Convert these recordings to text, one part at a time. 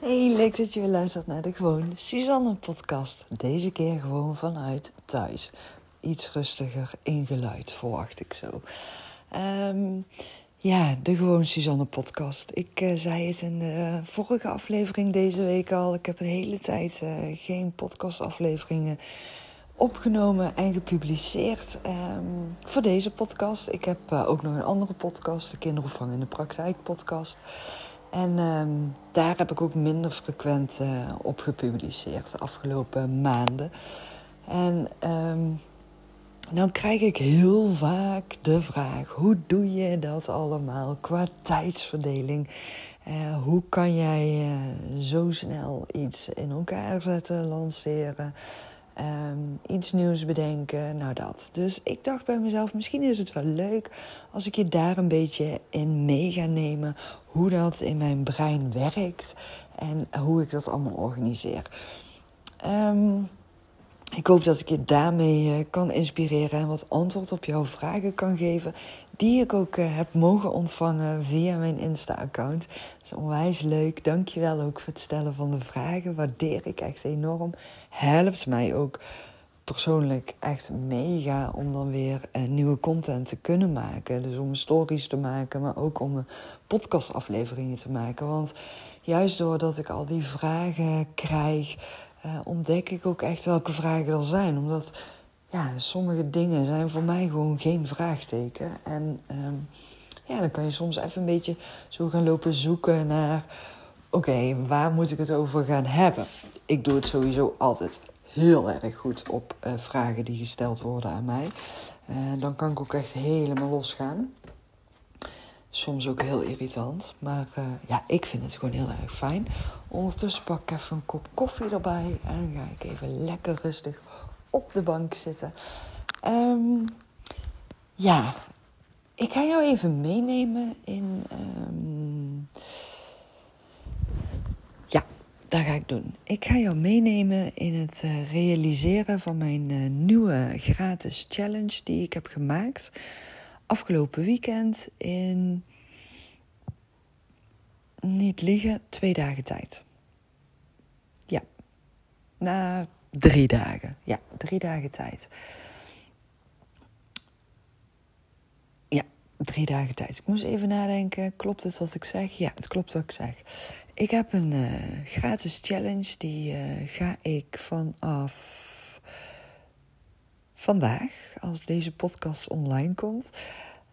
Hey, leuk dat je weer luistert naar de Gewoon Suzanne podcast. Deze keer gewoon vanuit thuis. Iets rustiger in geluid, verwacht ik zo. Ehm, ja, de Gewoon Suzanne podcast. Ik uh, zei het in de vorige aflevering deze week al. Ik heb een hele tijd uh, geen podcastafleveringen opgenomen en gepubliceerd um, voor deze podcast. Ik heb uh, ook nog een andere podcast, de Kinderopvang in de Praktijk podcast. En um, daar heb ik ook minder frequent uh, op gepubliceerd de afgelopen maanden. En dan krijg ik heel vaak de vraag: hoe doe je dat allemaal qua tijdsverdeling? Uh, hoe kan jij uh, zo snel iets in elkaar zetten, lanceren? Um, iets nieuws bedenken, nou dat. Dus ik dacht bij mezelf, misschien is het wel leuk als ik je daar een beetje in mee ga nemen hoe dat in mijn brein werkt en hoe ik dat allemaal organiseer. Um, ik hoop dat ik je daarmee uh, kan inspireren en wat antwoord op jouw vragen kan geven. Die ik ook uh, heb mogen ontvangen via mijn Insta-account. Dat is onwijs leuk. Dankjewel ook voor het stellen van de vragen. Waardeer ik echt enorm. Helpt mij ook persoonlijk echt mega om dan weer uh, nieuwe content te kunnen maken. Dus om stories te maken, maar ook om podcastafleveringen te maken. Want juist doordat ik al die vragen krijg uh, ontdek ik ook echt welke vragen er zijn. Omdat ja, sommige dingen zijn voor mij gewoon geen vraagteken. En um, ja, dan kan je soms even een beetje zo gaan lopen zoeken naar... Oké, waar moet ik het over gaan hebben? Ik doe het sowieso altijd heel erg goed op uh, vragen die gesteld worden aan mij. Uh, dan kan ik ook echt helemaal losgaan. Soms ook heel irritant. Maar uh, ja, ik vind het gewoon heel erg fijn. Ondertussen pak ik even een kop koffie erbij. En ga ik even lekker rustig op de bank zitten. Um, ja, ik ga jou even meenemen in. Um, ja, dat ga ik doen. Ik ga jou meenemen in het uh, realiseren van mijn uh, nieuwe gratis challenge die ik heb gemaakt afgelopen weekend in. Niet liegen, twee dagen tijd. Ja. Na drie dagen. Ja, drie dagen tijd. Ja, drie dagen tijd. Ik moest even nadenken. Klopt het wat ik zeg? Ja, het klopt wat ik zeg. Ik heb een uh, gratis challenge. Die uh, ga ik vanaf vandaag, als deze podcast online komt,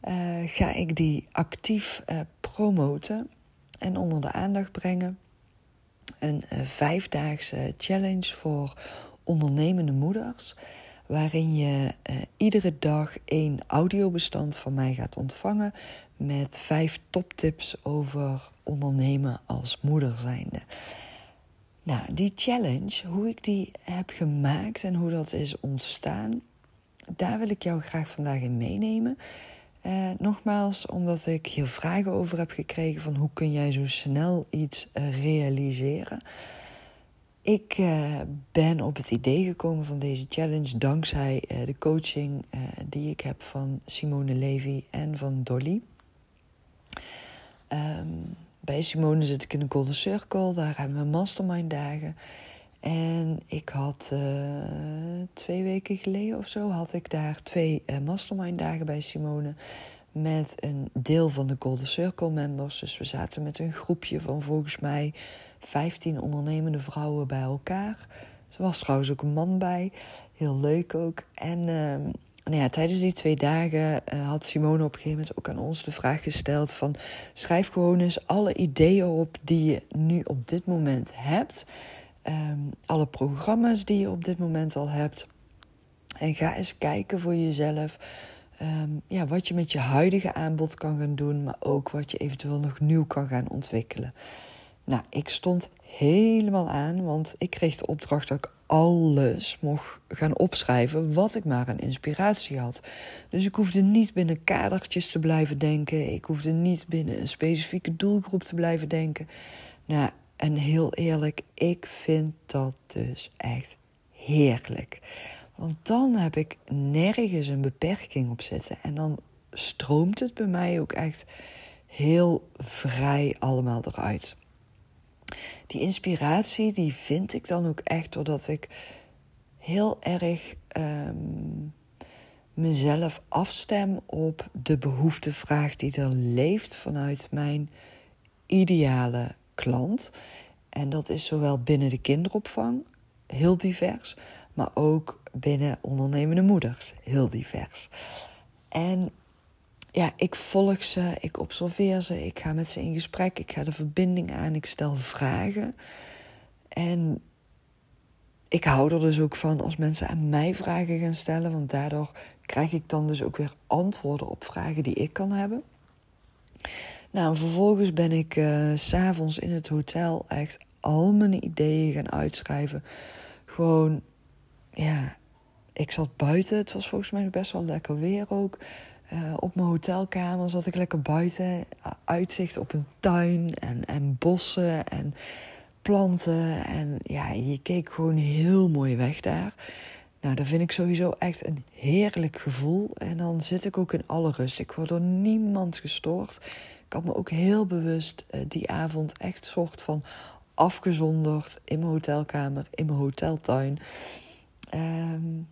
uh, ga ik die actief promoten en onder de aandacht brengen. Een uh, vijfdaagse challenge voor ondernemende moeders. Waarin je uh, iedere dag één audiobestand van mij gaat ontvangen. Met vijf toptips over ondernemen als moeder zijnde. Nou, die challenge, hoe ik die heb gemaakt en hoe dat is ontstaan, daar wil ik jou graag vandaag in meenemen. Uh, nogmaals, omdat ik hier vragen over heb gekregen van hoe kun jij zo snel iets uh, realiseren. Ik uh, ben op het idee gekomen van deze challenge dankzij de coaching die ik heb van Simone Levy en van Dolly. Um, bij Simone zit ik in de Golden Circle, daar hebben we mastermind dagen. En ik had uh, twee weken geleden of zo had ik daar twee uh, mastermind dagen bij Simone. Met een deel van de Golden Circle members. Dus we zaten met een groepje van volgens mij 15 ondernemende vrouwen bij elkaar. Er was trouwens ook een man bij. Heel leuk ook. En uh, nou ja, tijdens die twee dagen uh, had Simone op een gegeven moment ook aan ons de vraag gesteld van schrijf gewoon eens alle ideeën op die je nu op dit moment hebt. Um, alle programma's die je op dit moment al hebt. En ga eens kijken voor jezelf um, ja, wat je met je huidige aanbod kan gaan doen, maar ook wat je eventueel nog nieuw kan gaan ontwikkelen. Nou, ik stond helemaal aan, want ik kreeg de opdracht dat ik alles mocht gaan opschrijven wat ik maar aan inspiratie had. Dus ik hoefde niet binnen kadertjes te blijven denken. Ik hoefde niet binnen een specifieke doelgroep te blijven denken. Nou, en heel eerlijk, ik vind dat dus echt heerlijk. Want dan heb ik nergens een beperking op zitten. En dan stroomt het bij mij ook echt heel vrij allemaal eruit. die inspiratie, die vind ik dan ook echt doordat ik heel erg ehm, mezelf afstem op de behoeftevraag die er leeft vanuit mijn ideale klant. En dat is zowel binnen de kinderopvang, heel divers, maar ook binnen ondernemende moeders, heel divers. En ja, ik volg ze, ik observeer ze, ik ga met ze in gesprek, ik ga de verbinding aan, ik stel vragen. En ik hou er dus ook van als mensen aan mij vragen gaan stellen, want daardoor krijg ik dan dus ook weer antwoorden op vragen die ik kan hebben. Nou, en vervolgens ben ik uh, s'avonds in het hotel echt al mijn ideeën gaan uitschrijven. Gewoon, ja, ik zat buiten. Het was volgens mij best wel lekker weer ook. Uh, op mijn hotelkamer zat ik lekker buiten. Uitzicht op een tuin en, en bossen en planten. En ja, je keek gewoon heel mooi weg daar. Nou, dat vind ik sowieso echt een heerlijk gevoel. En dan zit ik ook in alle rust. Ik word door niemand gestoord. Ik had me ook heel bewust uh, die avond echt soort van afgezonderd in mijn hotelkamer, in mijn hoteltuin. Um,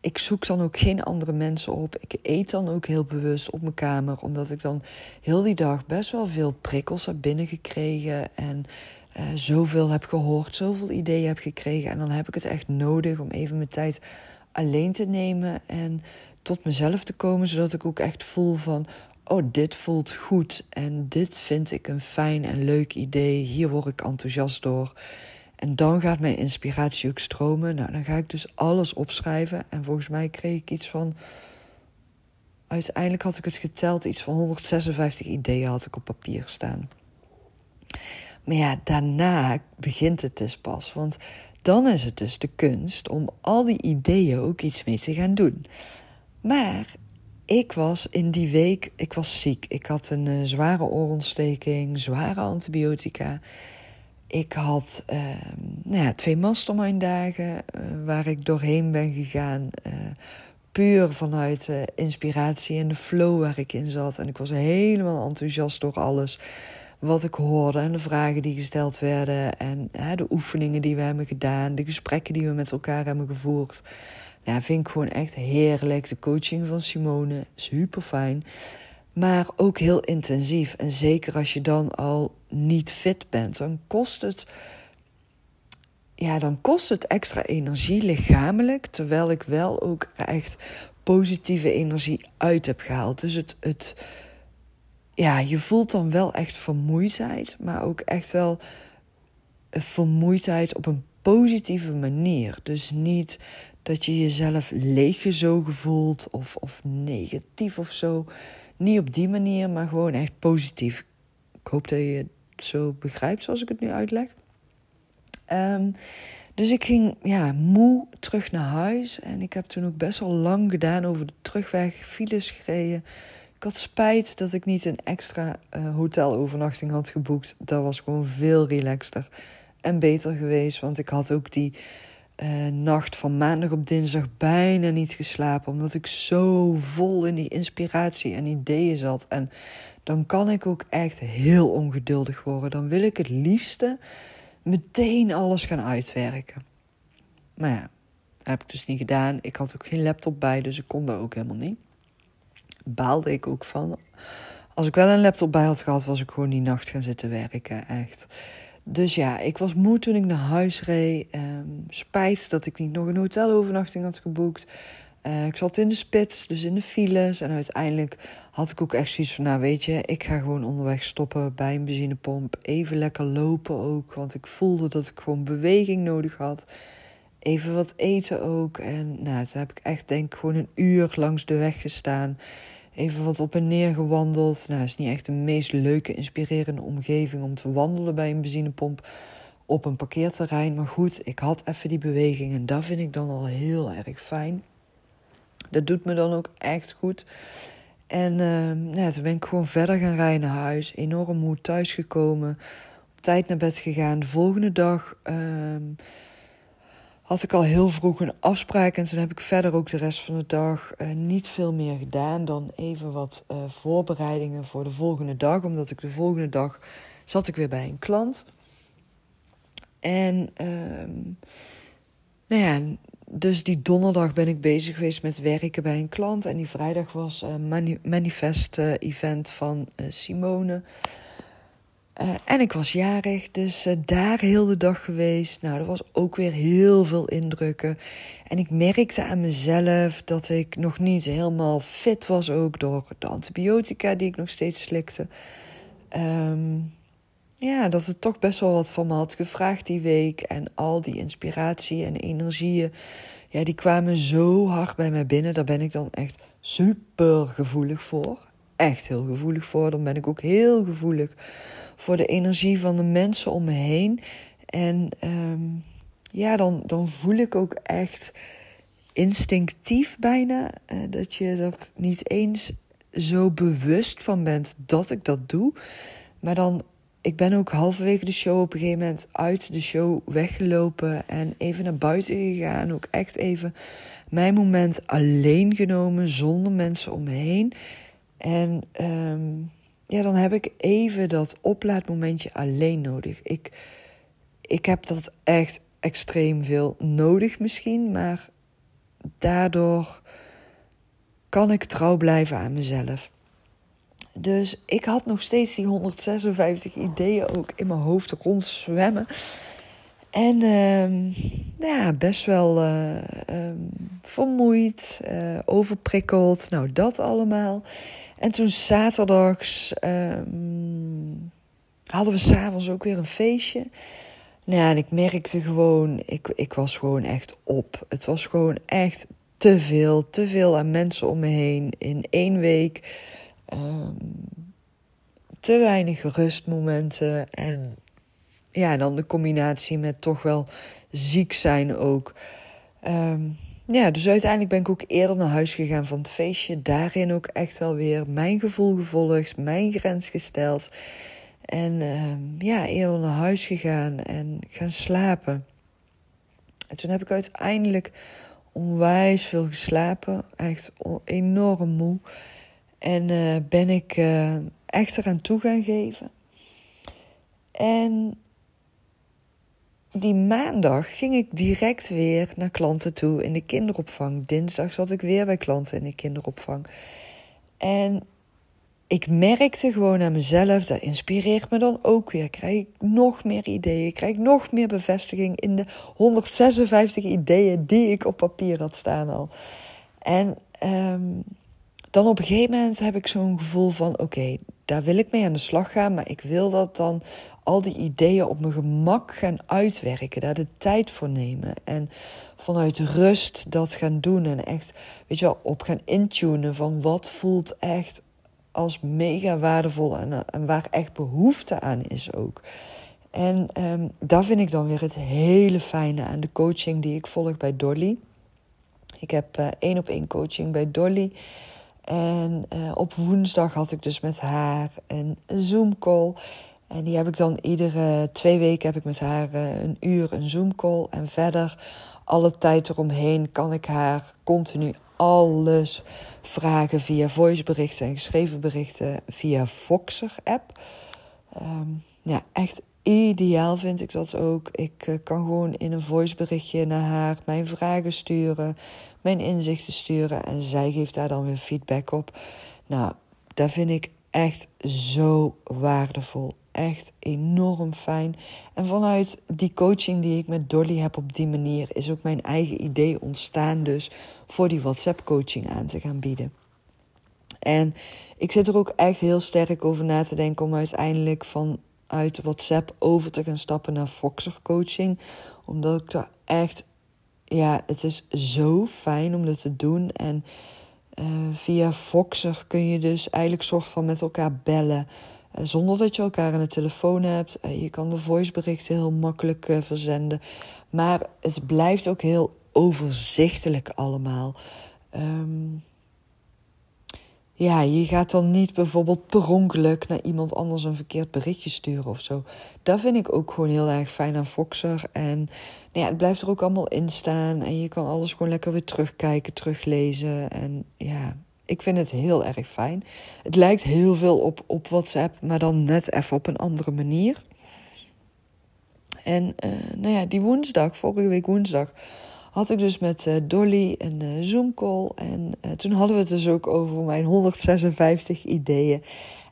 ik zoek dan ook geen andere mensen op. Ik eet dan ook heel bewust op mijn kamer, omdat ik dan heel die dag best wel veel prikkels heb binnengekregen en uh, zoveel heb gehoord, zoveel ideeën heb gekregen. En dan heb ik het echt nodig om even mijn tijd alleen te nemen en tot mezelf te komen, zodat ik ook echt voel van, oh, dit voelt goed en dit vind ik een fijn en leuk idee. Hier word ik enthousiast door. En dan gaat mijn inspiratie ook stromen. Nou, dan ga ik dus alles opschrijven. En volgens mij kreeg ik iets van. Uiteindelijk had ik het geteld, iets van 156 ideeën had ik op papier staan. Maar ja, daarna begint het dus pas. Want dan is het dus de kunst om al die ideeën ook iets mee te gaan doen. Maar ik was in die week, ik was ziek. Ik had een uh, zware oorontsteking, zware antibiotica. Ik had uh, nou ja, twee mastermind dagen uh, waar ik doorheen ben gegaan. Uh, puur vanuit inspiratie en de flow waar ik in zat. En ik was helemaal enthousiast door alles wat ik hoorde en de vragen die gesteld werden. En de oefeningen die we hebben gedaan, de gesprekken die we met elkaar hebben gevoerd. Nou, vind ik gewoon echt heerlijk. De coaching van Simone, super fijn. Maar ook heel intensief. En zeker als je dan al niet fit bent, dan kost het. Ja, dan kost het extra energie lichamelijk. Terwijl ik wel ook echt positieve energie uit heb gehaald. Dus het, het, ja, je voelt dan wel echt vermoeidheid, maar ook echt wel vermoeidheid op een positieve manier. Dus niet dat je jezelf leeggezogen voelt of, of negatief of zo. Niet op die manier, maar gewoon echt positief. Ik hoop dat je het zo begrijpt zoals ik het nu uitleg. Um, dus ik ging ja, moe terug naar huis. En ik heb toen ook best wel lang gedaan over de terugweg, files gereden. Ik had spijt dat ik niet een extra uh, hotelovernachting had geboekt. Dat was gewoon veel relaxter en beter geweest. Want ik had ook die uh, nacht van maandag op dinsdag bijna niet geslapen. Omdat ik zo vol in die inspiratie en ideeën zat. En dan kan ik ook echt heel ongeduldig worden. Dan wil ik het liefste meteen alles gaan uitwerken. Maar ja, dat heb ik dus niet gedaan. Ik had ook geen laptop bij, dus ik kon dat ook helemaal niet. Baalde ik ook van. Als ik wel een laptop bij had gehad, was ik gewoon die nacht gaan zitten werken. Echt. Dus ja, ik was moe toen ik naar huis reed. Um, spijt dat ik niet nog een hotelovernachting had geboekt. Uh, ik zat in de spits, dus in de files. En uiteindelijk had ik ook echt zoiets van... nou weet je, ik ga gewoon onderweg stoppen bij een benzinepomp. Even lekker lopen ook, want ik voelde dat ik gewoon beweging nodig had. Even wat eten ook. En nou, toen heb ik echt denk ik gewoon een uur langs de weg gestaan even wat op en neer gewandeld. Nou, is niet echt de meest leuke, inspirerende omgeving om te wandelen bij een benzinepomp op een parkeerterrein. Maar goed, ik had even die beweging en dat vind ik dan al heel erg fijn. Dat doet me dan ook echt goed. En uh, nou, toen ben ik gewoon verder gaan rijden naar huis. Enorm moe thuisgekomen. Op tijd naar bed gegaan. De volgende dag... Uh, had ik al heel vroeg een afspraak. En toen heb ik verder ook de rest van de dag uh, niet veel meer gedaan dan even wat uh, voorbereidingen voor de volgende dag. Omdat ik de volgende dag zat ik weer bij een klant. En ehm, nou ja, dus die donderdag ben ik bezig geweest met werken bij een klant. En die vrijdag was een manifest-event van Simone. Uh, en ik was jarig, dus uh, daar heel de dag geweest. Nou, er was ook weer heel veel indrukken. En ik merkte aan mezelf dat ik nog niet helemaal fit was, ook door de antibiotica die ik nog steeds slikte. Um, ja, dat het toch best wel wat van me had gevraagd die week. En al die inspiratie en energieën, ja, die kwamen zo hard bij mij binnen. Daar ben ik dan echt super gevoelig voor. Echt heel gevoelig voor. Dan ben ik ook heel gevoelig voor de energie van de mensen om me heen. En um, ja, dan, dan voel ik ook echt instinctief bijna uh, dat je er niet eens zo bewust van bent dat ik dat doe. Maar dan, ik ben ook halverwege de show op een gegeven moment uit de show weggelopen en even naar buiten gegaan. Ook echt even mijn moment alleen genomen, zonder mensen om me heen. En um, ja, dan heb ik even dat oplaadmomentje alleen nodig. Ik, ik heb dat echt extreem veel nodig misschien, maar daardoor kan ik trouw blijven aan mezelf. Dus ik had nog steeds die 156 ideeën ook in mijn hoofd rondzwemmen. En uh, ja, best wel uh, vermoeid, uh, overprikkeld. Nou, dat allemaal. En toen zaterdags um, hadden we s'avonds ook weer een feestje. Nou ja, en ik merkte gewoon, ik, ik was gewoon echt op. Het was gewoon echt te veel, te veel aan mensen om me heen in één week. Um, te weinig rustmomenten. En ja, dan de combinatie met toch wel ziek zijn ook. Um, ja, dus uiteindelijk ben ik ook eerder naar huis gegaan van het feestje. Daarin ook echt wel weer mijn gevoel gevolgd, mijn grens gesteld. En uh, ja, eerder naar huis gegaan en gaan slapen. En toen heb ik uiteindelijk onwijs veel geslapen. Echt enorm moe. En uh, ben ik uh, echt eraan toe gaan geven. En die maandag ging ik direct weer naar klanten toe in de kinderopvang. Dinsdag zat ik weer bij klanten in de kinderopvang. En ik merkte gewoon aan mezelf, dat inspireert me dan ook weer. Krijg ik nog meer ideeën, krijg ik nog meer bevestiging in de 156 ideeën die ik op papier had staan al. En um, dan op een gegeven moment heb ik zo'n gevoel van: oké, daar wil ik mee aan de slag gaan, maar ik wil dat dan al die ideeën op mijn gemak gaan uitwerken, daar de tijd voor nemen en vanuit rust dat gaan doen en echt, weet je wel, op gaan intunen van wat voelt echt als mega waardevol en, en waar echt behoefte aan is ook. En um, daar vind ik dan weer het hele fijne aan de coaching die ik volg bij Dolly. Ik heb uh, één op één coaching bij Dolly. En uh, op woensdag had ik dus met haar een Zoom call. En die heb ik dan iedere twee weken heb ik met haar uh, een uur een Zoom call. En verder alle tijd eromheen kan ik haar continu alles vragen via voiceberichten en geschreven berichten via Voxer app. Um, ja, echt ideaal vind ik dat ook. Ik uh, kan gewoon in een voiceberichtje naar haar mijn vragen sturen, mijn inzichten sturen en zij geeft daar dan weer feedback op. Nou, dat vind ik echt zo waardevol. Echt enorm fijn. En vanuit die coaching die ik met Dolly heb op die manier, is ook mijn eigen idee ontstaan, dus voor die WhatsApp-coaching aan te gaan bieden. En ik zit er ook echt heel sterk over na te denken om uiteindelijk vanuit WhatsApp over te gaan stappen naar Foxer coaching. Omdat ik daar echt, ja, het is zo fijn om dat te doen. En uh, via Foxer kun je dus eigenlijk soort van met elkaar bellen. Uh, zonder dat je elkaar aan de telefoon hebt. Uh, je kan de voiceberichten heel makkelijk verzenden. Maar het blijft ook heel overzichtelijk allemaal. Um, ja, je gaat dan niet bijvoorbeeld per ongeluk naar iemand anders een verkeerd berichtje sturen of zo. Dat vind ik ook gewoon heel erg fijn aan Foxer. En nou ja, het blijft er ook allemaal in staan. En je kan alles gewoon lekker weer terugkijken, teruglezen. En ja, ik vind het heel erg fijn. Het lijkt heel veel op, op WhatsApp, maar dan net even op een andere manier. En uh, nou ja, die woensdag, vorige week woensdag, had ik dus met uh, Dolly een uh, Zoom call. En toen hadden we het dus ook over mijn 156 ideeën.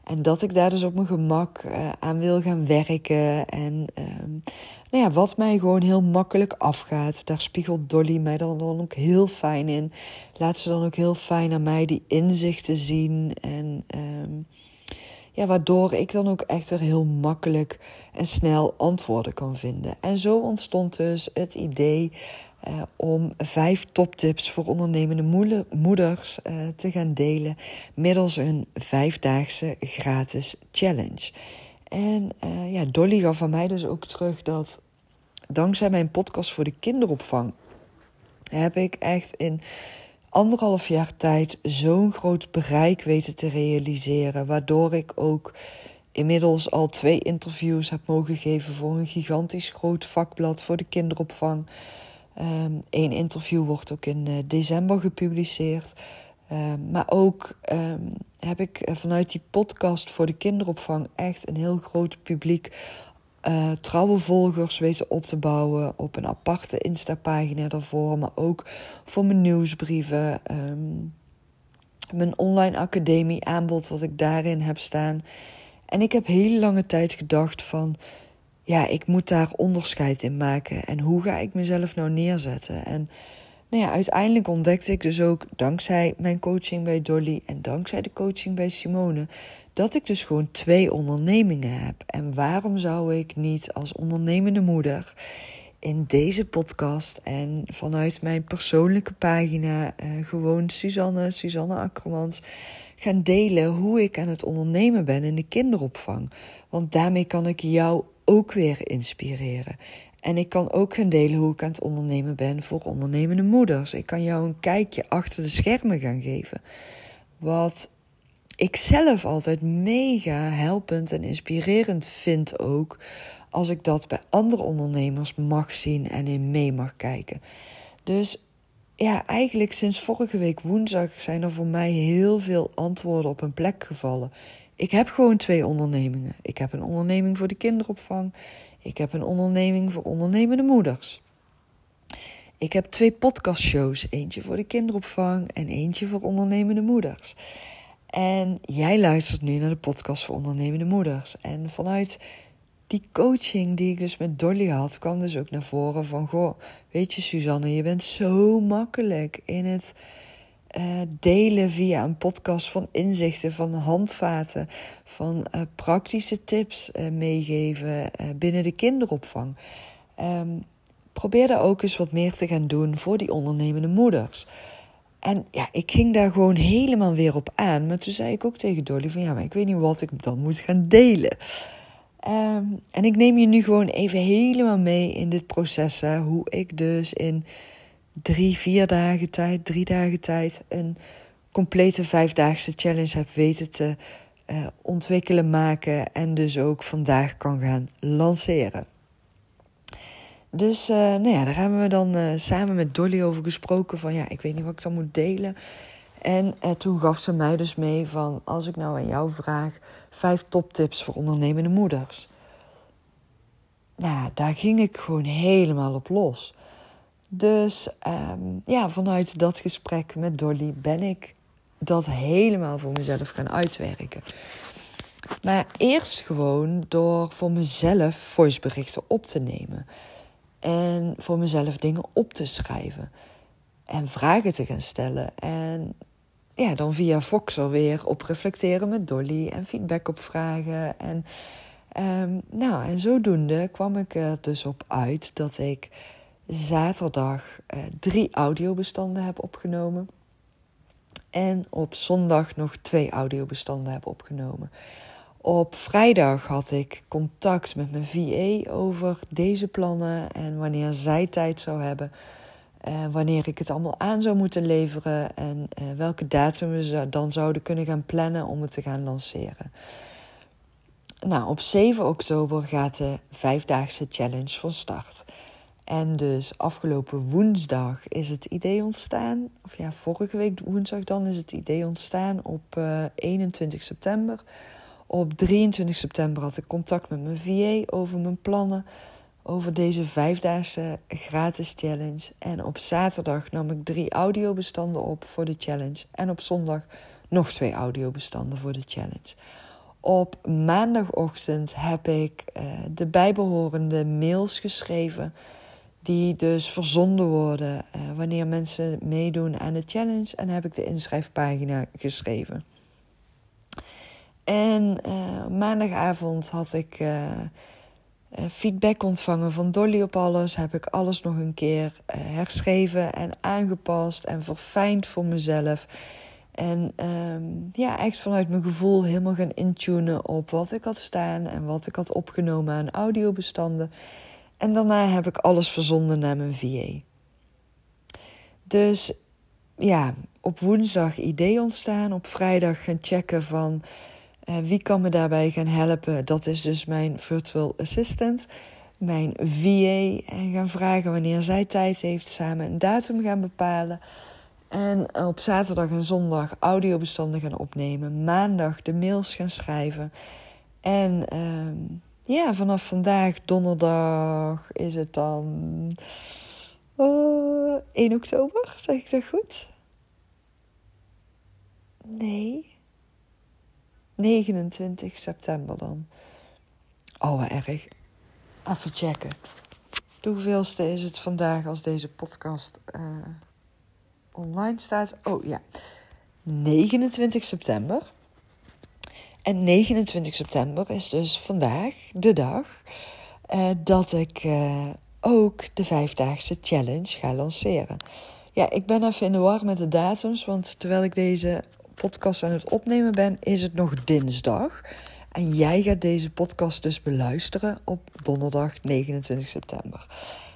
En dat ik daar dus op mijn gemak aan wil gaan werken. En ehm, nou ja, wat mij gewoon heel makkelijk afgaat. Daar spiegelt Dolly mij dan, dan ook heel fijn in. Laat ze dan ook heel fijn aan mij die inzichten zien. En um, ja, waardoor ik dan ook echt weer heel makkelijk en snel antwoorden kan vinden. En zo ontstond dus het idee uh, om vijf toptips voor ondernemende moeders uh, te gaan delen middels een vijfdaagse gratis challenge. En uh, ja, Dolly gaf van mij dus ook terug dat dankzij mijn podcast voor de kinderopvang heb ik echt in anderhalf jaar tijd zo'n groot bereik weten te realiseren. Waardoor ik ook inmiddels al twee interviews heb mogen geven voor een gigantisch groot vakblad voor de kinderopvang. Eén ehm, interview wordt ook in uh, december gepubliceerd. Um, maar ook um, heb ik eh, vanuit die podcast voor de kinderopvang echt een heel groot publiek uh, trouwe volgers weten op te bouwen op een aparte Insta-pagina daarvoor, maar ook voor mijn nieuwsbrieven, mijn online academie aanbod wat ik daarin heb staan. En ik heb heel lange tijd gedacht van, ja, ik moet daar onderscheid in maken. En hoe ga ik mezelf nou neerzetten? En nou ja, uiteindelijk ontdekte ik dus ook, dankzij mijn coaching bij Dolly en dankzij de coaching bij Simone, dat ik dus gewoon twee ondernemingen heb. En waarom zou ik niet als ondernemende moeder in deze podcast en vanuit mijn persoonlijke pagina uh, gewoon Suzanne, Suzanne Akkermans, gaan delen hoe ik aan het ondernemen ben in de kinderopvang. Want daarmee kan ik jou ook weer inspireren. En ik kan ook gaan delen hoe ik aan het ondernemen ben voor ondernemende moeders. Ik kan jou een kijkje achter de schermen gaan geven. Wat ik zelf altijd mega helpend en inspirerend vind ook. Als ik dat bij andere ondernemers mag zien en in mee mag kijken. Dus ja, eigenlijk sinds vorige week woensdag zijn er voor mij heel veel antwoorden op een plek gevallen. Ik heb gewoon twee ondernemingen. Ik heb een onderneming voor de kinderopvang. Ik heb een onderneming voor ondernemende moeders. Ik heb twee podcastshows. Eentje voor de kinderopvang en eentje voor ondernemende moeders. En jij luistert nu naar de podcast voor ondernemende moeders. En vanuit die coaching die ik dus met Dolly had, kwam dus ook naar voren van... Goh, weet je Suzanne, je bent zo makkelijk in het uh, delen via een podcast van inzichten, van handvaten, van uh, praktische tips uh, meegeven binnen de kinderopvang. Um, probeer daar ook eens wat meer te gaan doen voor die ondernemende moeders. En ja, ik ging daar gewoon helemaal weer op aan. Maar toen zei ik ook tegen Dolly van ja, maar ik weet niet wat ik dan moet gaan delen. Um, en ik neem je nu gewoon even helemaal mee in dit proces. Hè, hoe ik dus in drie, vier dagen tijd, drie dagen tijd een complete vijfdaagse challenge heb weten te uh, ontwikkelen, maken en dus ook vandaag kan gaan lanceren. Dus uh, nou ja, daar hebben we dan uh, samen met Dolly over gesproken van ja, ik weet niet wat ik dan moet delen. En toen gaf ze mij dus mee van als ik nou aan jou vraag vijf toptips voor ondernemende moeders. Nou, daar ging ik gewoon helemaal op los. Dus um, ja, vanuit dat gesprek met Dolly ben ik dat helemaal voor mezelf gaan uitwerken. Maar eerst gewoon door voor mezelf voiceberichten op te nemen. En voor mezelf dingen op te schrijven. En vragen te gaan stellen. En ja, dan via Voxer weer op reflecteren met Dolly. En feedback op vragen. En, um, nou, en zodoende kwam ik er dus op uit dat ik zaterdag uh, drie audiobestanden heb opgenomen. En op zondag nog twee audiobestanden heb opgenomen. Op vrijdag had ik contact met mijn VA over deze plannen en wanneer zij tijd zou hebben. Wanneer ik het allemaal aan zou moeten leveren en uh, welke datum we dan zouden kunnen gaan plannen om het te gaan lanceren. Nou, op 7 oktober gaat de vijfdaagse challenge van start. En dus afgelopen woensdag is het idee ontstaan. Of ja, vorige week woensdag dan is het idee ontstaan op uh, eh, 21 september. Op 23 september had ik contact met mijn VA over mijn plannen. over deze vijfdaagse gratis challenge. En op zaterdag nam ik drie audiobestanden op voor de challenge. En op zondag nog twee audiobestanden voor de challenge. Op maandagochtend heb ik uh, de bijbehorende mails geschreven. Die dus verzonden worden uh, wanneer mensen meedoen aan de challenge. En heb ik de inschrijfpagina geschreven. En uh, maandagavond had ik feedback ontvangen van Dolly op alles. Heb ik alles nog een keer herschreven en aangepast en verfijnd voor mezelf. En um, ja, echt vanuit mijn gevoel helemaal gaan intunen op wat ik had staan en wat ik had opgenomen aan audiobestanden. En daarna heb ik alles verzonden naar mijn VA. Dus ja, op woensdag idee ontstaan. Op vrijdag gaan checken van uh, wie kan me daarbij gaan helpen. Dat is dus mijn virtual assistant, mijn VA. En gaan vragen wanneer zij tijd heeft. Samen een datum gaan bepalen. En op zaterdag en zondag audiobestanden gaan opnemen. Maandag de mails gaan schrijven. En uh, ja, vanaf vandaag, donderdag, is het dan uh, 1 oktober, zeg ik dat goed? Nee. 29 september dan. Oh, wat erg. Even checken. Hoeveelste is het vandaag als deze podcast... Uh, online staat. Oh ja, 29 september. En 29 september is dus vandaag de dag uh, dat ik uh, ook de vijfdaagse challenge ga lanceren. Ja, ik ben even in de war met de datums, want terwijl ik deze podcast aan het opnemen ben, is het nog dinsdag. En jij gaat deze podcast dus beluisteren op donderdag 29 september.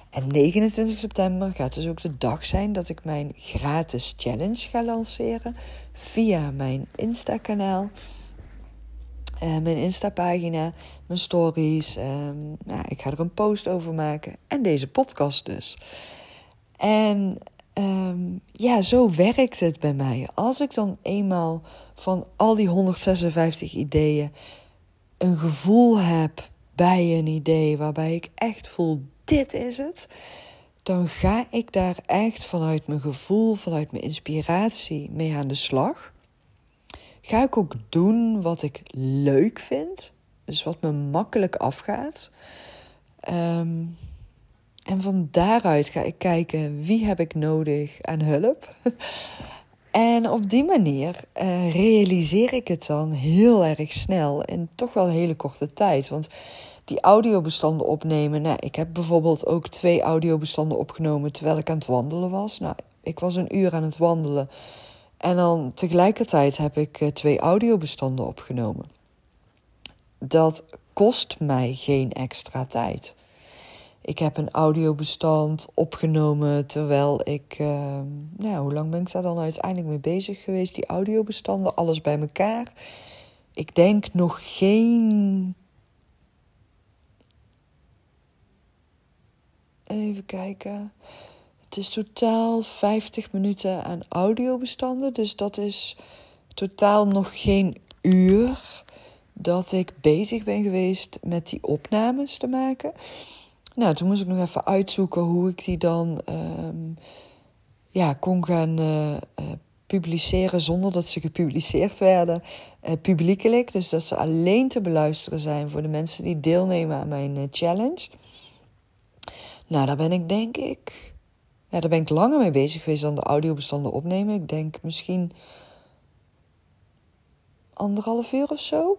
En 29 september gaat dus ook de dag zijn dat ik mijn gratis challenge ga lanceren via mijn Insta-kanaal. Uh, mijn Insta-pagina, mijn stories. Um, nou, ik ga er een post over maken. En deze podcast dus. En um, ja, zo werkt het bij mij. Als ik dan eenmaal van al die 156 ideeën een gevoel heb bij een idee waarbij ik echt voel dit is het, dan ga ik daar echt vanuit mijn gevoel, vanuit mijn inspiratie mee aan de slag. Ga ik ook doen wat ik leuk vind, dus wat me makkelijk afgaat. Um, en van daaruit ga ik kijken wie heb ik nodig aan hulp. en op die manier uh, realiseer ik het dan heel erg snel in toch wel hele korte tijd. Want die audiobestanden opnemen. Nou, ik heb bijvoorbeeld ook twee audiobestanden opgenomen terwijl ik aan het wandelen was. Nou, ik was een uur aan het wandelen. En dan tegelijkertijd heb ik uh, twee audiobestanden opgenomen. Dat kost mij geen extra tijd. Ik heb een audiobestand opgenomen terwijl ik. Uh, nou, hoe lang ben ik daar dan uiteindelijk mee bezig geweest? Die audiobestanden, alles bij elkaar. Ik denk nog geen Even kijken. Is totaal 50 minuten aan audiobestanden. Dus dat is totaal nog geen uur dat ik bezig ben geweest met die opnames te maken. Nou, toen moest ik nog even uitzoeken hoe ik die dan um, ja, kon gaan uh, uh, publiceren zonder dat ze gepubliceerd werden uh, publiekelijk. Dus dat ze alleen te beluisteren zijn voor de mensen die deelnemen aan mijn challenge. Nou, daar ben ik denk ik. Ja, daar ben ik langer mee bezig geweest dan de audiobestanden opnemen. Ik denk misschien anderhalf uur of zo.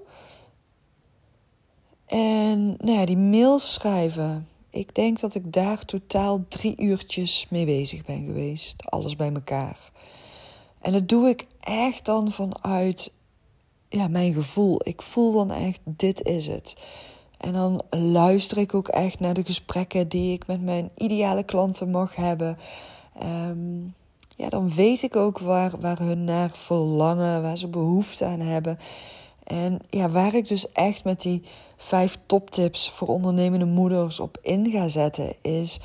En nou ja, die mails schrijven. Ik denk dat ik daar totaal drie uurtjes mee bezig ben geweest. Alles bij elkaar. En dat doe ik echt dan vanuit ja, mijn gevoel. Ik voel dan echt, dit is het. En dan luister ik ook echt naar de gesprekken die ik met mijn ideale klanten mag hebben. Um, ja, dan weet ik ook waar, waar hun naar verlangen, waar ze behoefte aan hebben. En ja, waar ik dus echt met die vijf toptips voor ondernemende moeders op in ga zetten, is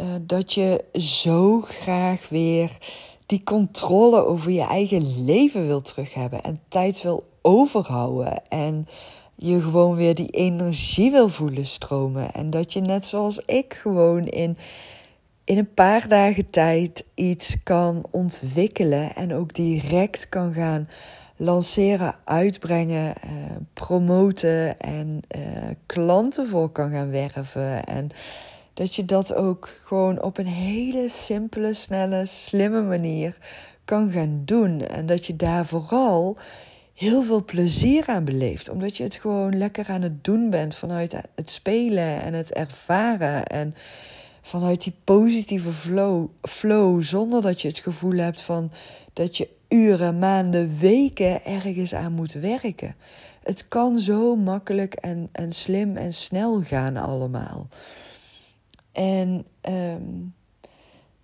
uh, dat je zo graag weer die controle over je eigen leven wil terug hebben en tijd wil overhouden. En je gewoon weer die energie wil voelen stromen. En dat je net zoals ik gewoon in, in een paar dagen tijd iets kan ontwikkelen en ook direct kan gaan lanceren, uitbrengen, uh, promoten en uh, klanten voor kan gaan werven. En dat je dat ook gewoon op een hele simpele, snelle, slimme manier kan gaan doen. En dat je daar vooral heel veel plezier aan beleeft. Omdat je het gewoon lekker aan het doen bent vanuit het spelen en het ervaren. En vanuit die positieve flow, flow zonder dat je het gevoel hebt van dat je uren, maanden, weken ergens aan moet werken. Het kan zo makkelijk en, en slim en snel gaan allemaal. En um,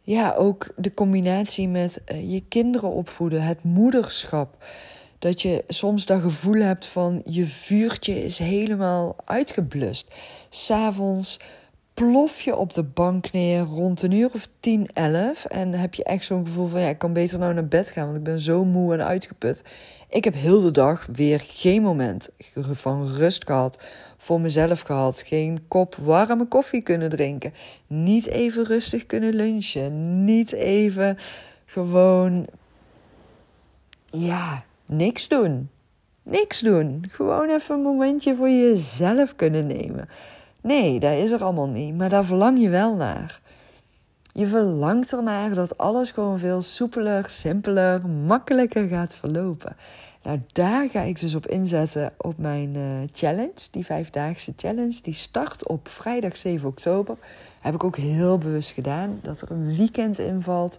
ja, ook de combinatie met uh, je kinderen opvoeden, het moederschap. Dat je soms dat gevoel hebt van je vuurtje is helemaal uitgeblust. S'avonds plof je op de bank neer rond een uur of 10, 11. En heb je echt zo'n gevoel van ja, ik kan beter nou naar bed gaan, want ik ben zo moe en uitgeput. Ik heb heel de dag weer geen moment van rust gehad, voor mezelf gehad. Geen kop warme koffie kunnen drinken. Niet even rustig kunnen lunchen. Niet even gewoon, ja, niks doen. Niks doen. Gewoon even een momentje voor jezelf kunnen nemen. Nee, dat is er allemaal niet, maar daar verlang je wel naar. Je verlangt ernaar dat alles gewoon veel soepeler, simpeler, makkelijker gaat verlopen. Nou, daar ga ik dus op inzetten op mijn uh, challenge, die vijfdaagse challenge. Die start op vrijdag 7 oktober. Heb ik ook heel bewust gedaan dat er een weekend invalt.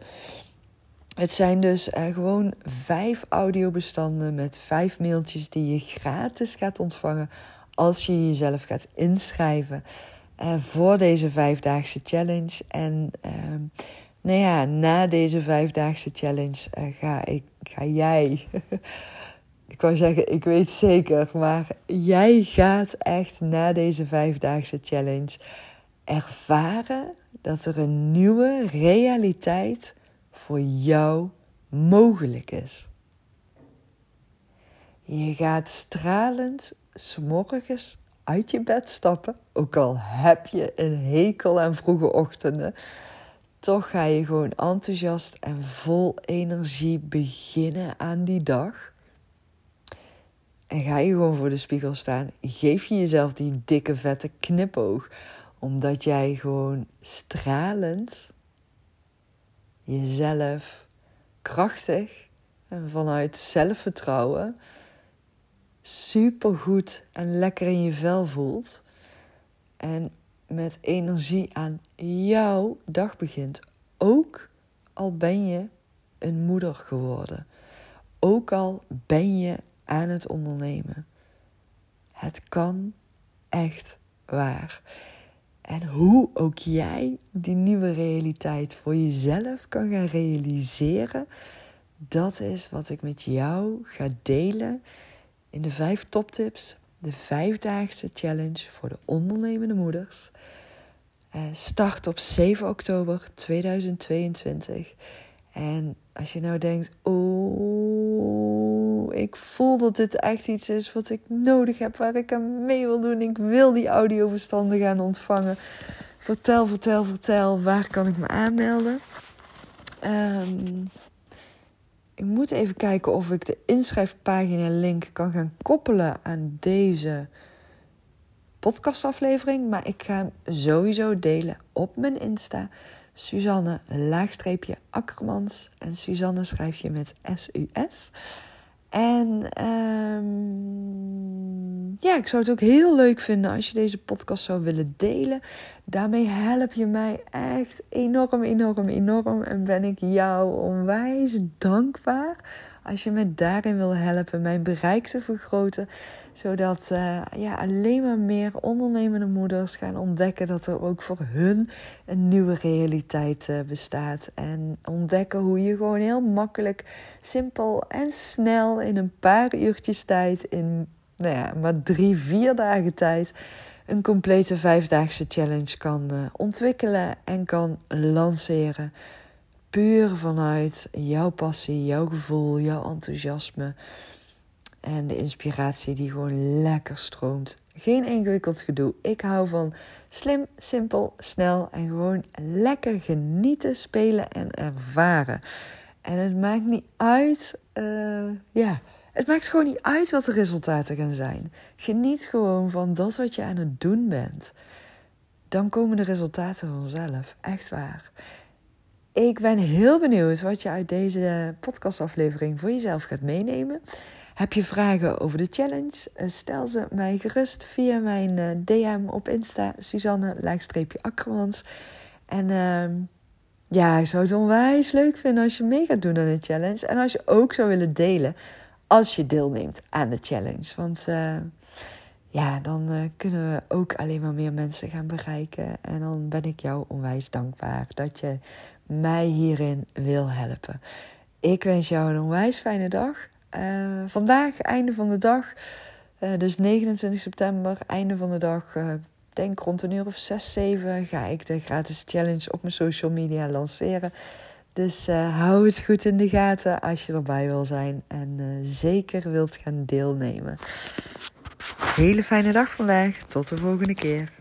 Het zijn dus uh, gewoon vijf audiobestanden met vijf mailtjes die je gratis gaat ontvangen als je jezelf gaat inschrijven uh, voor deze vijfdaagse challenge. En uh, nou ja, na deze vijfdaagse challenge uh, ga, ik, ga jij. ik wou zeggen, ik weet zeker, maar jij gaat echt na deze vijfdaagse challenge ervaren dat er een nieuwe realiteit voor jou mogelijk is. Je gaat stralend s'morgens uit je bed stappen, ook al heb je een hekel aan vroege ochtenden, toch ga je gewoon enthousiast en vol energie beginnen aan die dag. En ga je gewoon voor de spiegel staan, geef je jezelf die dikke vette knipoog, omdat jij gewoon stralend jezelf krachtig en vanuit zelfvertrouwen super goed en lekker in je vel voelt. En met energie aan jouw dag begint. Ook al ben je een moeder geworden. Ook al ben je aan het ondernemen. Het kan echt waar. En hoe ook jij die nieuwe realiteit voor jezelf kan gaan realiseren, dat is wat ik met jou ga delen in de vijf toptips, de vijfdaagse challenge voor de ondernemende moeders. Uh, start op 7 oktober 2022. En als je nou denkt, oh, ik voel dat dit echt iets is wat ik nodig heb, waar ik aan mee wil doen. Ik wil die audiobestanden gaan ontvangen. Vertel, vertel, vertel, waar kan ik me aanmelden? Um, ik moet even kijken of ik de inschrijfpagina link kan gaan koppelen aan deze podcastaflevering. Maar ik ga hem sowieso delen op mijn Insta. Suzanne laagstreepje Akkermans. En Suzanne schrijf je met S-U-S. En um, ja, ik zou het ook heel leuk vinden als je deze podcast zou willen delen. Daarmee help je mij echt enorm, enorm, enorm. En ben ik jou onwijs dankbaar als je me daarin wil helpen mijn bereik te vergroten. Zodat uh, ja, alleen maar meer ondernemende moeders gaan ontdekken dat er ook voor hun een nieuwe realiteit uh, bestaat. En ontdekken hoe je gewoon heel makkelijk, simpel en snel in een paar uurtjes tijd, in nou ja, maar drie, vier dagen tijd, een complete vijfdaagse challenge kan uh, ontwikkelen en kan lanceren puur vanuit jouw passie, jouw gevoel, jouw enthousiasme. En de inspiratie die gewoon lekker stroomt. Geen ingewikkeld gedoe. Ik hou van slim, simpel, snel en gewoon lekker genieten, spelen en ervaren. En het maakt niet uit, uh, ja, het maakt gewoon niet uit wat de resultaten gaan zijn. Geniet gewoon van dat wat je aan het doen bent. Dan komen de resultaten vanzelf. Echt waar. Ik ben heel benieuwd wat je uit deze podcastaflevering voor jezelf gaat meenemen. Heb je vragen over de challenge? Eh, stel ze mij gerust via mijn eh, DM op Insta, Suzanne-Akkermans. En uh, ja, ik zou het onwijs leuk vinden als je mee gaat doen aan de challenge. En als je ook zou willen delen als je deelneemt aan de challenge. Want uh, ja, dan kunnen we ook alleen maar meer mensen gaan bereiken. En dan ben ik jou onwijs dankbaar dat je mij hierin wil helpen. Ik wens jou een onwijs fijne dag. Uh, vandaag, einde van de dag, dus 29 september, einde van de dag, denk rond een uur of 6, 7, ga ik de gratis challenge op mijn social media lanceren. Dus hou het goed in de gaten als je erbij wil zijn en zeker wilt gaan deelnemen. Hele fijne dag vandaag. Tot de volgende keer.